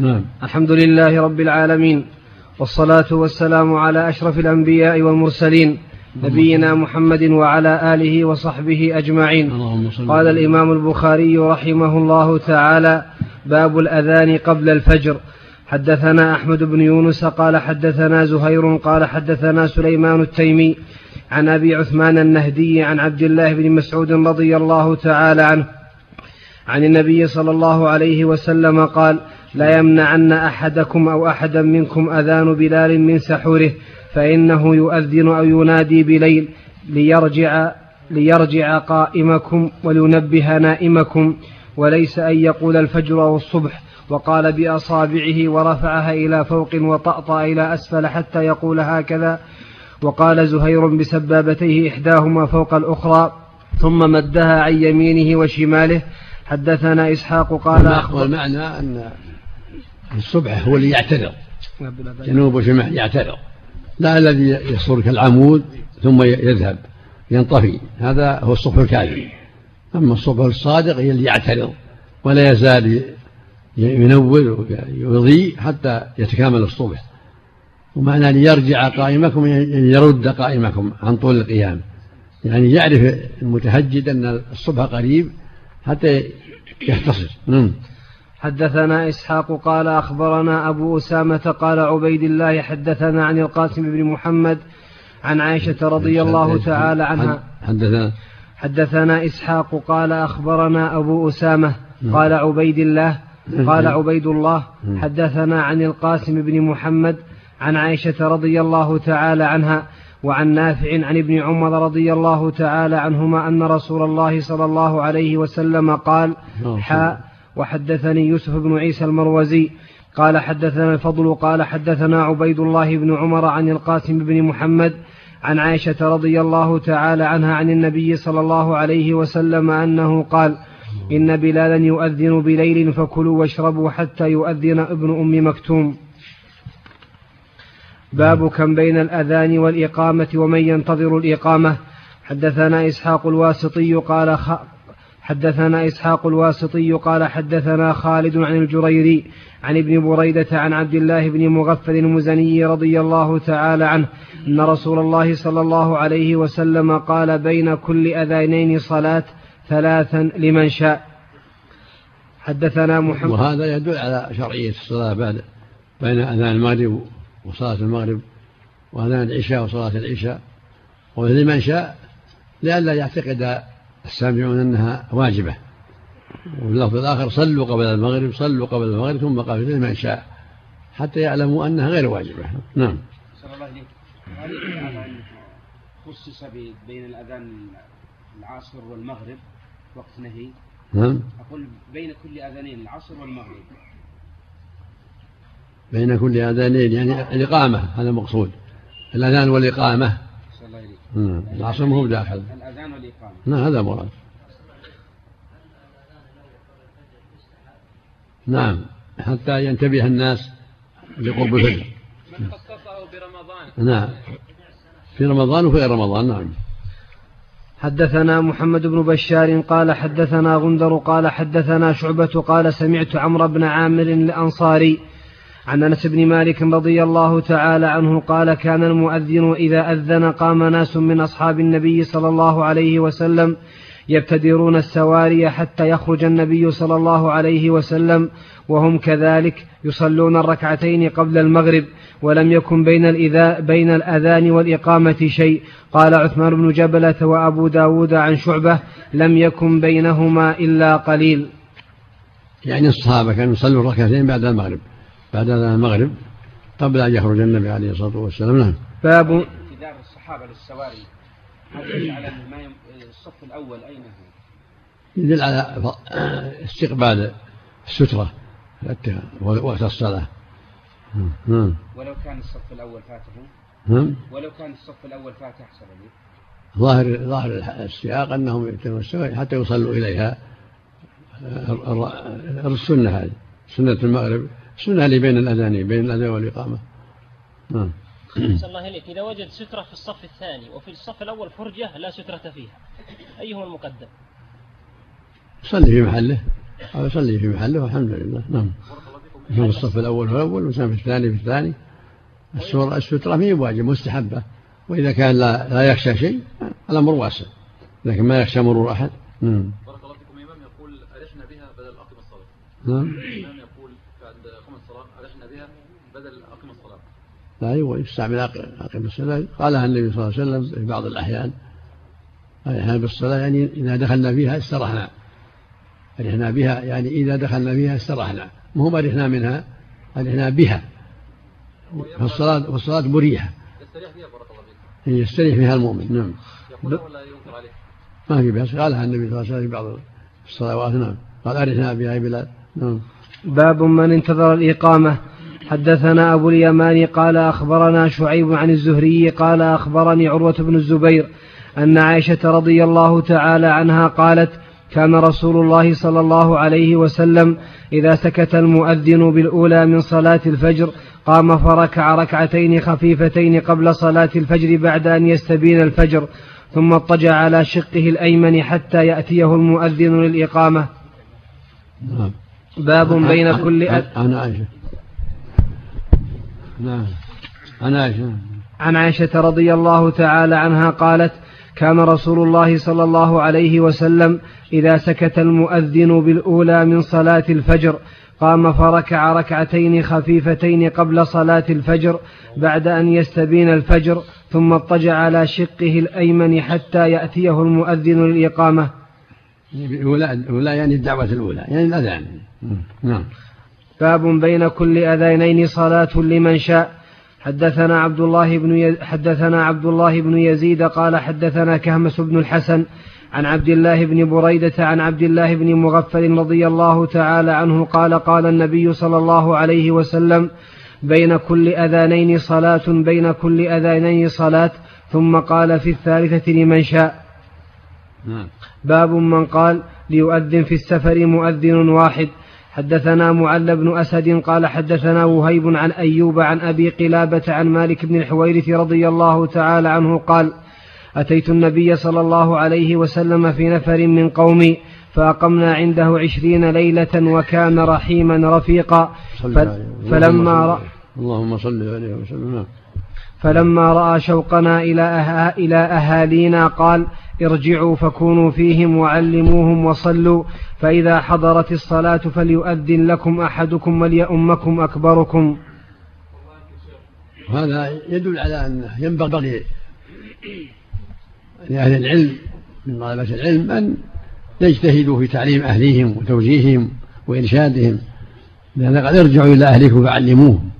نعم. الحمد لله رب العالمين والصلاة والسلام على أشرف الأنبياء والمرسلين نبينا محمد وعلى آله وصحبه أجمعين. قال الإمام البخاري رحمه الله تعالى باب الأذان قبل الفجر. حدثنا أحمد بن يونس قال حدثنا زهير قال حدثنا سليمان التيمي عن أبي عثمان النهدي عن عبد الله بن مسعود رضي الله تعالى عنه عن النبي صلى الله عليه وسلم قال لا يمنعن أحدكم أو أحدا منكم أذان بلال من سحوره فإنه يؤذن أو ينادي بليل ليرجع ليرجع قائمكم ولينبه نائمكم وليس أن يقول الفجر أو الصبح وقال بأصابعه ورفعها إلى فوق وطأطأ إلى أسفل حتى يقول هكذا وقال زهير بسبابتيه إحداهما فوق الأخرى ثم مدها عن يمينه وشماله حدثنا إسحاق قال والمعنى أن الصبح هو اللي يعتذر. جنوب وشمال يعتذر. لا الذي يصر كالعمود ثم يذهب ينطفي. هذا هو الصبح الكاذب. أما الصبح الصادق هي اللي يعترض ولا يزال ينور ويضيء حتى يتكامل الصبح. ومعنى ليرجع قائمكم يعني يرد قائمكم عن طول القيام. يعني يعرف المتهجد أن الصبح قريب حتى يختصر. نعم. حدثنا إسحاق قال أخبرنا أبو أسامة قال عبيد الله حدثنا عن القاسم بن محمد عن عائشة رضي الله تعالى عنها حدثنا حدثنا إسحاق قال أخبرنا أبو أسامة نعم. قال عبيد الله قال نعم. عبيد الله نعم. حدثنا عن القاسم بن محمد عن عائشة رضي الله تعالى عنها وعن نافع عن ابن عمر رضي الله تعالى عنهما أن رسول الله صلى الله عليه وسلم قال حاء وحدثني يوسف بن عيسى المروزي قال حدثنا الفضل قال حدثنا عبيد الله بن عمر عن القاسم بن محمد عن عائشة رضي الله تعالى عنها عن النبي صلى الله عليه وسلم أنه قال إن بلالا يؤذن بليل فكلوا واشربوا حتى يؤذن ابن أم مكتوم باب كم بين الأذان والإقامة ومن ينتظر الإقامة حدثنا إسحاق الواسطي قال. حدثنا إسحاق الواسطي قال حدثنا خالد عن الجريري عن ابن بريدة عن عبد الله بن مغفل المزني رضي الله تعالى عنه أن رسول الله صلى الله عليه وسلم قال بين كل أذانين صلاة ثلاثا لمن شاء. حدثنا محمد وهذا يدل على شرعية الصلاة بعد بين أذان المغرب وصلاة المغرب وأذان العشاء وصلاة العشاء. ولمن شاء لئلا يعتقد السامعون أنها واجبة. واللفظ الآخر صلوا قبل المغرب صلوا قبل المغرب ثم قبل لمن شاء. حتى يعلموا أنها غير واجبة. نعم. صلى الله عليه خصص بين الأذان العصر والمغرب وقت نهي. نعم. أقول بين كل أذانين العصر والمغرب. بين كل أذانين يعني الإقامة هذا مقصود الأذان والإقامة. نعم العصر ما هو داخل. الأذان والإقامة. نعم هذا مراد نعم حتى ينتبه الناس لقرب الفجر. من خصصه برمضان نعم. في رمضان وفي غير رمضان نعم. حدثنا محمد بن بشار قال حدثنا غندر قال حدثنا شعبة قال سمعت عمرو بن عامر الأنصاري عن أنس بن مالك رضي الله تعالى عنه قال كان المؤذن إذا أذن قام ناس من أصحاب النبي صلى الله عليه وسلم يبتدرون السواري حتى يخرج النبي صلى الله عليه وسلم وهم كذلك يصلون الركعتين قبل المغرب ولم يكن بين, الإذا بين الأذان والإقامة شيء. قال عثمان بن جبلة وأبو داود عن شعبة لم يكن بينهما إلا قليل. يعني الصحابة كانوا يصلوا الركعتين بعد المغرب. بعد أذان المغرب قبل أن يخرج النبي عليه الصلاة والسلام. نعم. باب انتظار الصحابة للسواري. هذا على ما الصف الأول أين هو؟ يدل على استقبال السترة وقت الصلاة. نعم. ولو كان الصف الأول فاته. نعم. ولو كان الصف الأول فاته أحسن لي. ظاهر ظاهر السياق أنهم يتمسكون حتى يصلوا إليها. السنة هذه. سنة المغرب. السنة اللي بين الأذانين بين الأذان والإقامة؟ نعم. الله إليك إذا وجد سترة في الصف الثاني وفي الصف الأول فرجة لا سترة فيها. أيهما المقدم؟ صلي في محله. أو صلي في محله والحمد لله. نعم. في الصف الأول في الأول وسام في الثاني في الثاني. السورة السترة ما واجب مستحبة. وإذا كان لا, لا يخشى شيء الأمر واسع. لكن ما يخشى مرور أحد. نعم. بارك الله فيكم إمام. يقول أرحنا بها بدل أقم الصلاة. نعم الإمام يقول بعد أقم الصلاة أرحنا بها بدل أقم الصلاة لا يستعمل أقم الصلاة. قالها النبي صلى الله عليه وسلم في بعض الأحيان أرحنا بالصلاة يعني إذا دخلنا فيها استرحنا. أرحنا بها يعني إذا دخلنا فيها استرحنا. مو أرحنا منها أرحنا بها. فالصلاة والصلاة مريحة. يستريح فيها بارك الله فيك. يستريح فيها المؤمن. نعم. يقول ولا ينكر عليه. ما في بأس. قالها النبي صلى الله عليه وسلم في بعض الصلوات. نعم. قال أرحنا بها بلال. نعم. باب من انتظر الإقامة. حدثنا أبو اليمان قال أخبرنا شعيب عن الزهري قال أخبرني عروة بن الزبير أن عائشة رضي الله تعالى عنها قالت كان رسول الله صلى الله عليه وسلم إذا سكت المؤذن بالأولى من صلاة الفجر قام فركع ركعتين خفيفتين قبل صلاة الفجر بعد أن يستبين الفجر ثم اضطجع على شقه الأيمن حتى يأتيه المؤذن للإقامة نعم. باب بين كل أد... عن عائشة نعم. عن عائشة. عن عائشة رضي الله تعالى عنها قالت كان رسول الله صلى الله عليه وسلم إذا سكت المؤذن بالأولى من صلاة الفجر قام فركع ركعتين خفيفتين قبل صلاة الفجر بعد أن يستبين الفجر ثم اضطجع على شقه الأيمن حتى يأتيه المؤذن للإقامة. الأولى يعني الدعوة الأولى يعني الأذان. نعم. باب بين كل أذانين صلاة لمن شاء. حدثنا عبد الله بن حدثنا عبد الله بن يزيد قال حدثنا كهمس بن الحسن عن عبد الله بن بريدة عن عبد الله بن مغفل رضي الله تعالى عنه قال قال النبي صلى الله عليه وسلم بين كل أذانين صلاة بين كل أذانين صلاة. ثم قال في الثالثة لمن شاء. نعم. باب من قال ليؤذن في السفر مؤذن واحد. حدثنا معل بن أسد قال حدثنا وهيب عن أيوب عن أبي قلابة عن مالك بن الحويرث رضي الله تعالى عنه قال أتيت النبي صلى الله عليه وسلم في نفر من قومي فأقمنا عنده عشرين ليلة وكان رحيما رفيقا فلما رأى اللهم صل عليه وسلم. فلما رأى شوقنا إلى, أه... إلى أهالينا قال ارجعوا فكونوا فيهم وعلموهم وصلوا فإذا حضرت الصلاة فليؤذن لكم أحدكم وليؤمكم أكبركم. هذا يدل على أنه ينبغي لأهل العلم من طلبة العلم أن يجتهدوا في تعليم أهليهم وتوجيههم وإرشادهم لأن قد ارجعوا إلى أهلكم فعلموهم.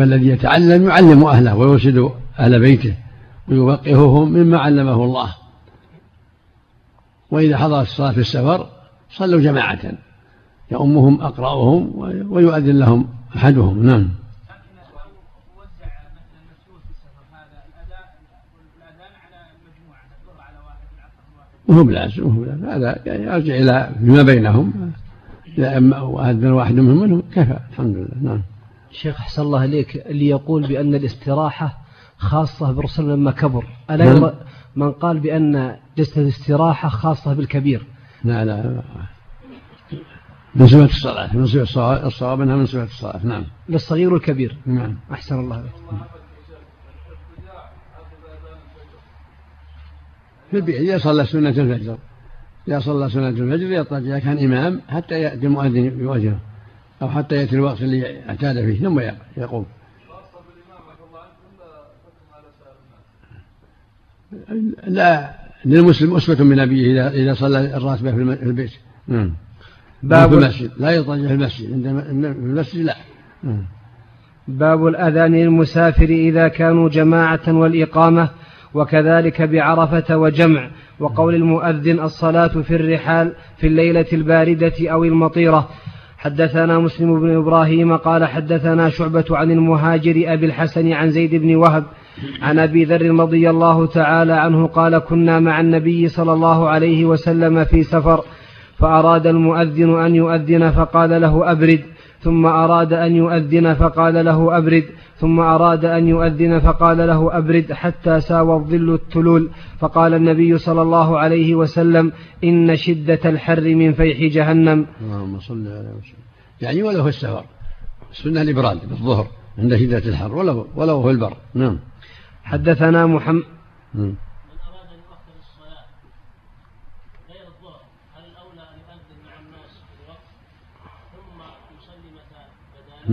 فالذي يتعلم يعلم أهله ويرشد أهل بيته ويوقههم مما علمه الله. وإذا حضرت الصلاة في السفر صلوا جماعة. يؤمهم أقرأهم ويؤذن لهم أحدهم. نعم. وهو بلازم وهو بلازم. هذا يعني يرجع إلى فيما بينهم. إذا أذن واحد منهم كفى. الحمد لله. نعم. شيخ أحسن الله إليك اللي يقول بأن الاستراحة خاصة بالرسول لما كبر. ألا نعم. يرى من قال بأن جلسة الاستراحة خاصة بالكبير؟ لا لا. من صفة الصلاة من صفة الصواب أنها من صفة الصلاة. نعم. للصغير والكبير. نعم. أحسن الله عليك في البيت إذا صلى سنة الفجر إذا صلى سنة الفجر يضطجع كان إمام حتى يأتي المؤذن يؤذنه أو حتى يأتي الوقت اللي اعتاد فيه ثم يقوم. لا للمسلم أسوة من أبيه إذا إذا صلى الراتبة في البيت. نعم باب في المسجد. لا يضطجع في المسجد. عندما في المسجد لا. نعم. باب الأذان للمسافر إذا كانوا جماعة والإقامة وكذلك بعرفة وجمع وقول المؤذن الصلاة في الرحال في الليلة الباردة أو المطيرة. حدثنا مسلم بن إبراهيم قال حدثنا شعبة عن المهاجر أبي الحسن عن زيد بن وهب عن أبي ذر رضي الله تعالى عنه قال كنا مع النبي صلى الله عليه وسلم في سفر فأراد المؤذن أن يؤذن فقال له أبرد ثم أراد أن يؤذن فقال له أبرد ثم أراد أن يؤذن فقال له أبرد حتى ساوى الظل التلول. فقال النبي صلى الله عليه وسلم إن شدة الحر من فيح جهنم. اللهم صل على وسلم يعني ولو في السفر. السنة الإبراد بالظهر عند شدة الحر ولو ولو في البر. نعم. حدثنا محمد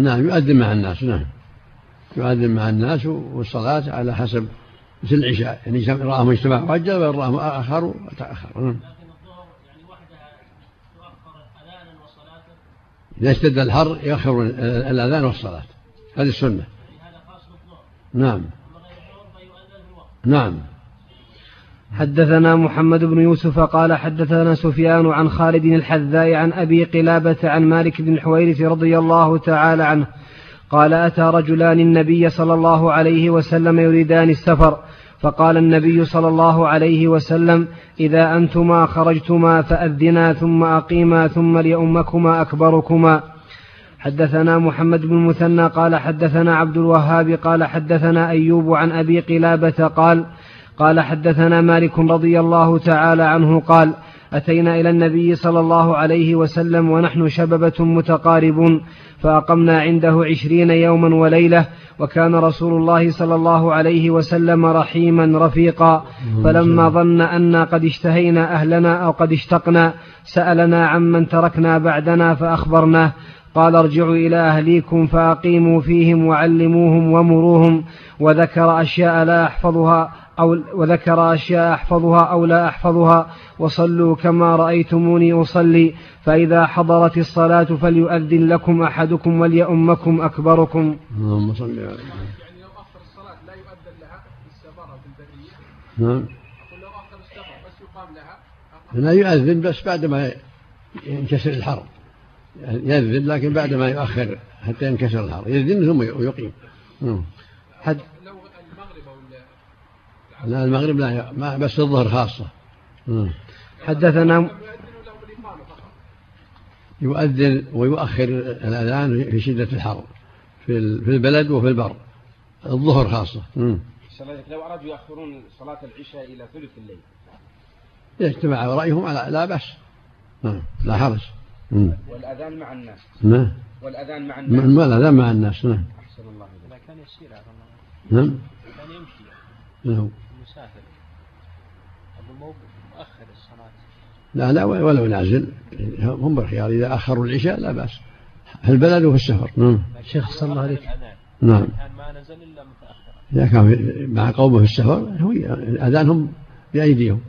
نعم. يؤذن مع الناس نعم. يؤذن مع الناس والصلاة على حسب مثل العشاء. يعني رآهم اجتماع وعجل وإن رآهم أخروا تأخر نعم. إذا اشتد الحر يؤخر الأذان والصلاة. هذه السنة. نعم. نعم. حدثنا محمد بن يوسف قال حدثنا سفيان عن خالد الحذاء عن أبي قلابة عن مالك بن الحويرث رضي الله تعالى عنه. قال أتى رجلان النبي صلى الله عليه وسلم يريدان السفر. فقال النبي صلى الله عليه وسلم إذا أنتما خرجتما فأذنا ثم أقيما ثم ليؤمكما أكبركما. حدثنا محمد بن المثنى قال حدثنا عبد الوهاب قال حدثنا أيوب عن أبي قلابة قال قال حدثنا مالك رضي الله تعالى عنه قال أتينا إلى النبي صلى الله عليه وسلم ونحن شببة متقاربون فأقمنا عنده عشرين يوما وليلة وكان رسول الله صلى الله عليه وسلم رحيما رفيقا فلما ظن أنا قد اشتهينا أهلنا أو قد اشتقنا سألنا عمن تركنا بعدنا فأخبرناه قال ارجعوا إلى أهليكم فأقيموا فيهم وعلموهم ومروهم وذكر أشياء لا أحفظها أو وذكر أشياء أحفظها أو لا أحفظها وصلوا كما رأيتموني أصلي فإذا حضرت الصلاة فليؤذن لكم أحدكم وليؤمكم أكبركم. اللهم صل على يعني لو أخر الصلاة لا يؤذن لها في السفر أو في البرية نعم. أقول لو أخر السفر بس يقام لها لا يؤذن بس بعد ما ينكسر الحرم يأذن لكن بعد ما يؤخر حتى ينكسر الحرم يأذن ثم يقيم. نعم. حد لا المغرب لا ما بس الظهر خاصة. حدثنا يؤذن ويؤخر الأذان في شدة الحر في في البلد وفي البر. الظهر خاصة. لو أرادوا يؤخرون صلاة العشاء إلى ثلث الليل. يجتمع رأيهم على لا بأس. نعم لا حرج. والأذان مع الناس. نعم والأذان مع الناس. والأذان مع الناس. نعم أحسن الله إذا كان يسير نعم. كان يمشي. نعم. مسافر. أبو موقف مؤخر الصلاة. لا لا ولو نازل. هم بالخيار إذا أخروا العشاء لا بأس. في البلد وفي السفر. نعم. شيخ صلى الله عليك نعم. ما نزل إلا متأخرا إذا كان مع قومه في السفر هو أذانهم بأيديهم.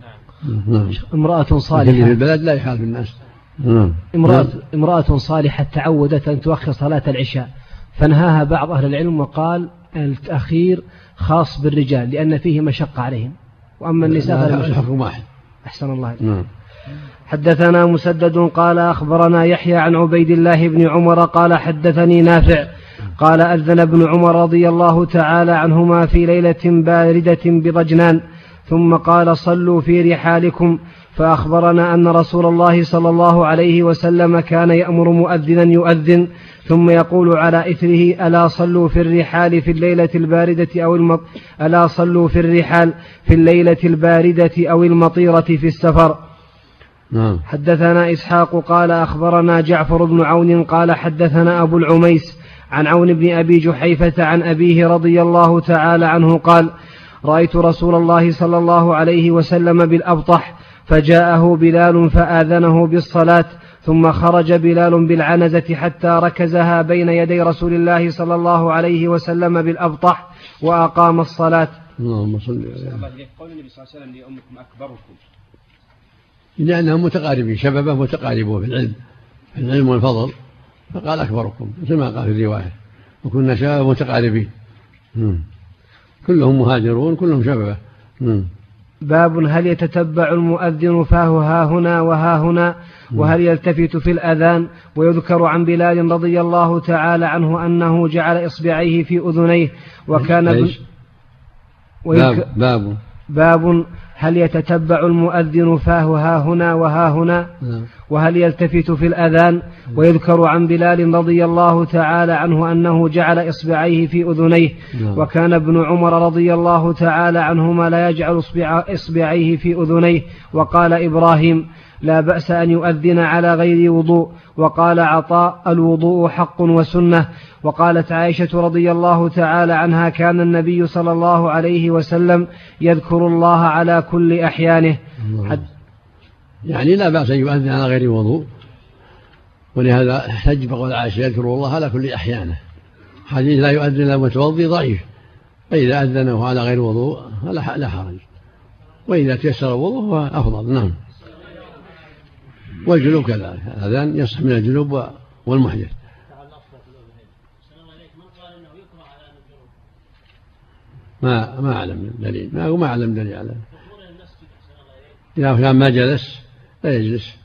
نعم, نعم. امرأة صالحة في البلد لا يخالف الناس. نعم. امرأة, نعم. امرأة صالحة تعودت أن تؤخر صلاة العشاء. فنهاها بعض أهل العلم وقال التأخير خاص بالرجال لأن فيه مشقة عليهم. وأما النساء فالحكم واحد. أحسن الله نعم. حدثنا مسدد قال أخبرنا يحيى عن عبيد الله بن عمر قال حدثني نافع قال أذن ابن عمر رضي الله تعالى عنهما في ليلة باردة بضجنان ثم قال صلوا في رحالكم فأخبرنا أن رسول الله صلى الله عليه وسلم كان يأمر مؤذنا يؤذن ثم يقول على إثره ألا صلوا في الرحال في الليلة الباردة أو المط... ألا صلوا في الرحال في الليلة الباردة أو المطيرة في السفر نعم. حدثنا إسحاق قال أخبرنا جعفر بن عون قال حدثنا أبو العميس عن عون بن أبي جحيفة عن أبيه رضي الله تعالى عنه قال رأيت رسول الله صلى الله عليه وسلم بالأبطح فجاءه بلال فآذنه بالصلاة ثم خرج بلال بالعنزة حتى ركزها بين يدي رسول الله صلى الله عليه وسلم بالأبطح وأقام الصلاة. اللهم صل على قول النبي صلى الله عليه وسلم لأمكم أكبركم. لأنهم متقاربين شبابه متقاربون في العلم في العلم والفضل فقال أكبركم مثل ما قال في الرواية. وكنا شباب متقاربين. كلهم مهاجرون كلهم شبابه باب هل يتتبع المؤذن فاه ها هنا وها هنا وهل يلتفت في الأذان ويذكر عن بلال رضي الله تعالى عنه أنه جعل إصبعيه في أذنيه وكان باب, باب باب هل يتتبع المؤذن فاه ها هنا وها هنا نعم. وهل يلتفت في الأذان ويذكر عن بلال رضي الله تعالى عنه أنه جعل إصبعيه في أذنيه نعم. وكان ابن عمر رضي الله تعالى عنهما لا يجعل إصبعيه في أذنيه وقال إبراهيم لا بأس أن يؤذن على غير وضوء وقال عطاء الوضوء حق وسنة وقالت عائشة رضي الله تعالى عنها كان النبي صلى الله عليه وسلم يذكر الله على كل أحيانه يعني لا بأس أن يؤذن على غير وضوء. ولهذا احتج بقول عائشة يذكر الله على كل أحيانه. حديث لا يؤذن إلا متوضي ضعيف. فإذا أذنه على غير وضوء فلا لا حرج. وإذا تيسر الوضوء فهو أفضل نعم. والجنوب كذلك. الأذان يصح من الجنوب والمحدث. ما ما أعلم دليل ما ما أعلم دليل على إذا كان ما جلس لا يجلس.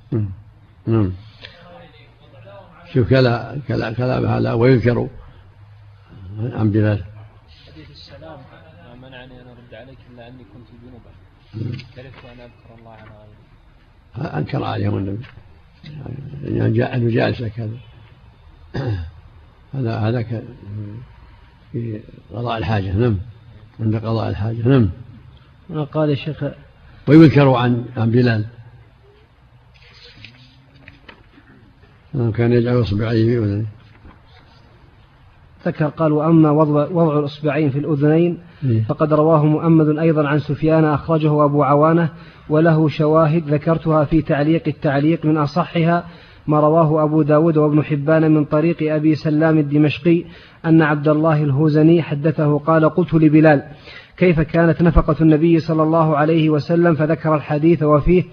نعم. شوف كلا كلا كلام هذا ويذكر عن بلال. حديث السلام ما منعني أن أرد عليك إلا أني كنت جنوبا كرهت أن أذكر الله على غيره أنكر عليهم النبي. يعني أنه جالس كذا. هذا هذا في قضاء الحاجة. نعم. عند قضاء الحاجة. نعم. قال الشيخ ويذكر عن عن بلال. كان يجعل اصبعيه في أذنيه ذكر قال وأما وضع, وضع الأصبعين في الأذنين إيه. فقد رواه مؤمد أيضا عن سفيان أخرجه أبو عوانة وله شواهد ذكرتها في تعليق التعليق من أصحها ما رواه أبو داود وابن حبان من طريق أبي سلام الدمشقي أن عبد الله الهوزني حدثه قال قلت لبلال كيف كانت نفقة النبي صلى الله عليه وسلم فذكر الحديث وفيه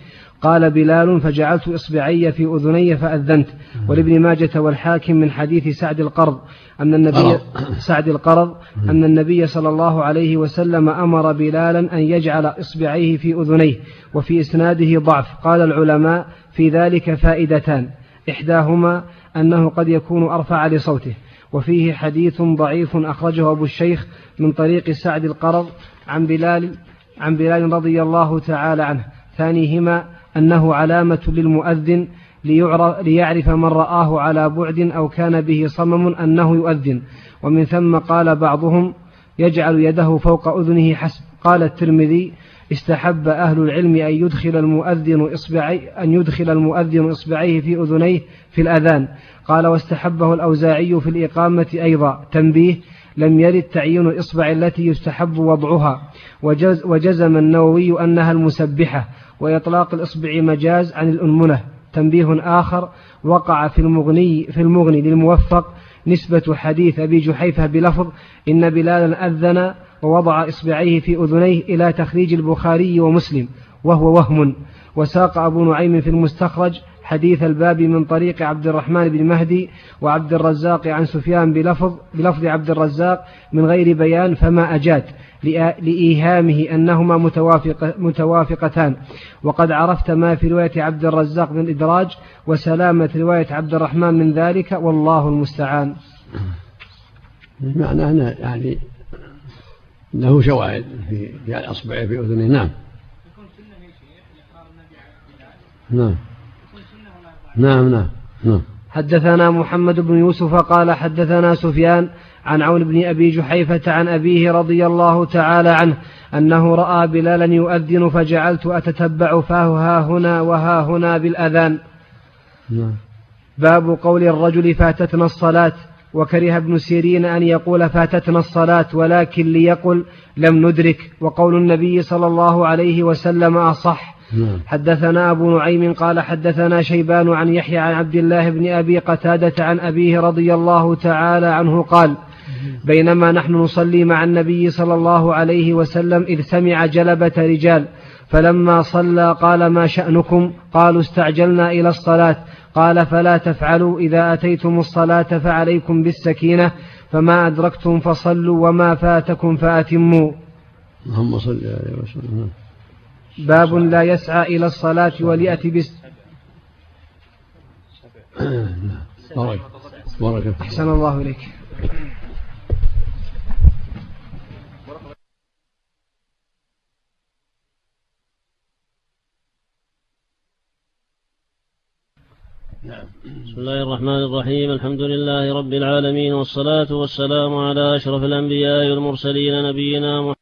قال بلال فجعلت إصبعي في أذني فأذنت. ولابن ماجة والحاكم من حديث سعد القرض أن النبي سعد القرض أن النبي صلى الله عليه وسلم أمر بلالا أن يجعل إصبعيه في أذنيه وفي إسناده ضعف. قال العلماء في ذلك فائدتان. إحداهما أنه قد يكون أرفع لصوته وفيه حديث ضعيف أخرجه أبو الشيخ من طريق سعد القرض عن بلال عن بلال رضي الله تعالى عنه. ثانيهما أنه علامة للمؤذن ليعرف من رآه على بعد أو كان به صمم أنه يؤذن. ومن ثم قال بعضهم يجعل يده فوق أذنه حسب. قال الترمذي استحب أهل العلم أن يدخل المؤذن إصبعي أن يدخل المؤذن إصبعيه في أذنيه في الأذان. قال واستحبه الأوزاعي في الإقامة أيضا. تنبيه لم يرد تعيين الإصبع التي يستحب وضعها. وجز وجزم النووي أنها المسبحة. وإطلاق الإصبع مجاز عن الأنمنة تنبيه آخر وقع في المغني في المغني للموفق نسبة حديث أبي جحيفة بلفظ إن بلالا أذن ووضع إصبعيه في أذنيه إلى تخريج البخاري ومسلم وهو وهم. وساق أبو نعيم في المستخرج حديث الباب من طريق عبد الرحمن بن مهدي وعبد الرزاق عن سفيان بلفظ, بلفظ عبد الرزاق من غير بيان فما أجاد لإيهامه أنهما متوافق متوافقتان. وقد عرفت ما في رواية عبد الرزاق من الإدراج وسلامة رواية عبد الرحمن من ذلك والله المستعان. معناه أنه يعني له شواهد في جعل أصبعه في أذنه. نعم. نعم. نعم نعم نعم حدثنا محمد بن يوسف قال حدثنا سفيان عن عون بن أبي جحيفة عن أبيه رضي الله تعالى عنه أنه رأى بلالا يؤذن فجعلت أتتبع فاه ها هنا وها هنا بالأذان نعم. باب قول الرجل فاتتنا الصلاة وكره ابن سيرين أن يقول فاتتنا الصلاة ولكن ليقل لم ندرك وقول النبي صلى الله عليه وسلم أصح. حدثنا أبو نعيم قال حدثنا شيبان عن يحيى عن عبد الله بن أبي قتادة عن أبيه رضي الله تعالى عنه قال بينما نحن نصلي مع النبي صلى الله عليه وسلم إذ سمع جلبة رجال فلما صلى قال ما شأنكم؟ قالوا استعجلنا إلى الصلاة قال فلا تفعلوا إذا أتيتم الصلاة فعليكم بالسكينة فما أدركتم فصلوا وما فاتكم فأتموا. اللهم صل عليه وسلم. باب لا يسعى إلى الصلاة وليأتي بس بارك. بارك أحسن الله إليك. نعم. بسم الله الرحمن الرحيم. الحمد لله رب العالمين والصلاة والسلام على أشرف الأنبياء والمرسلين نبينا محمد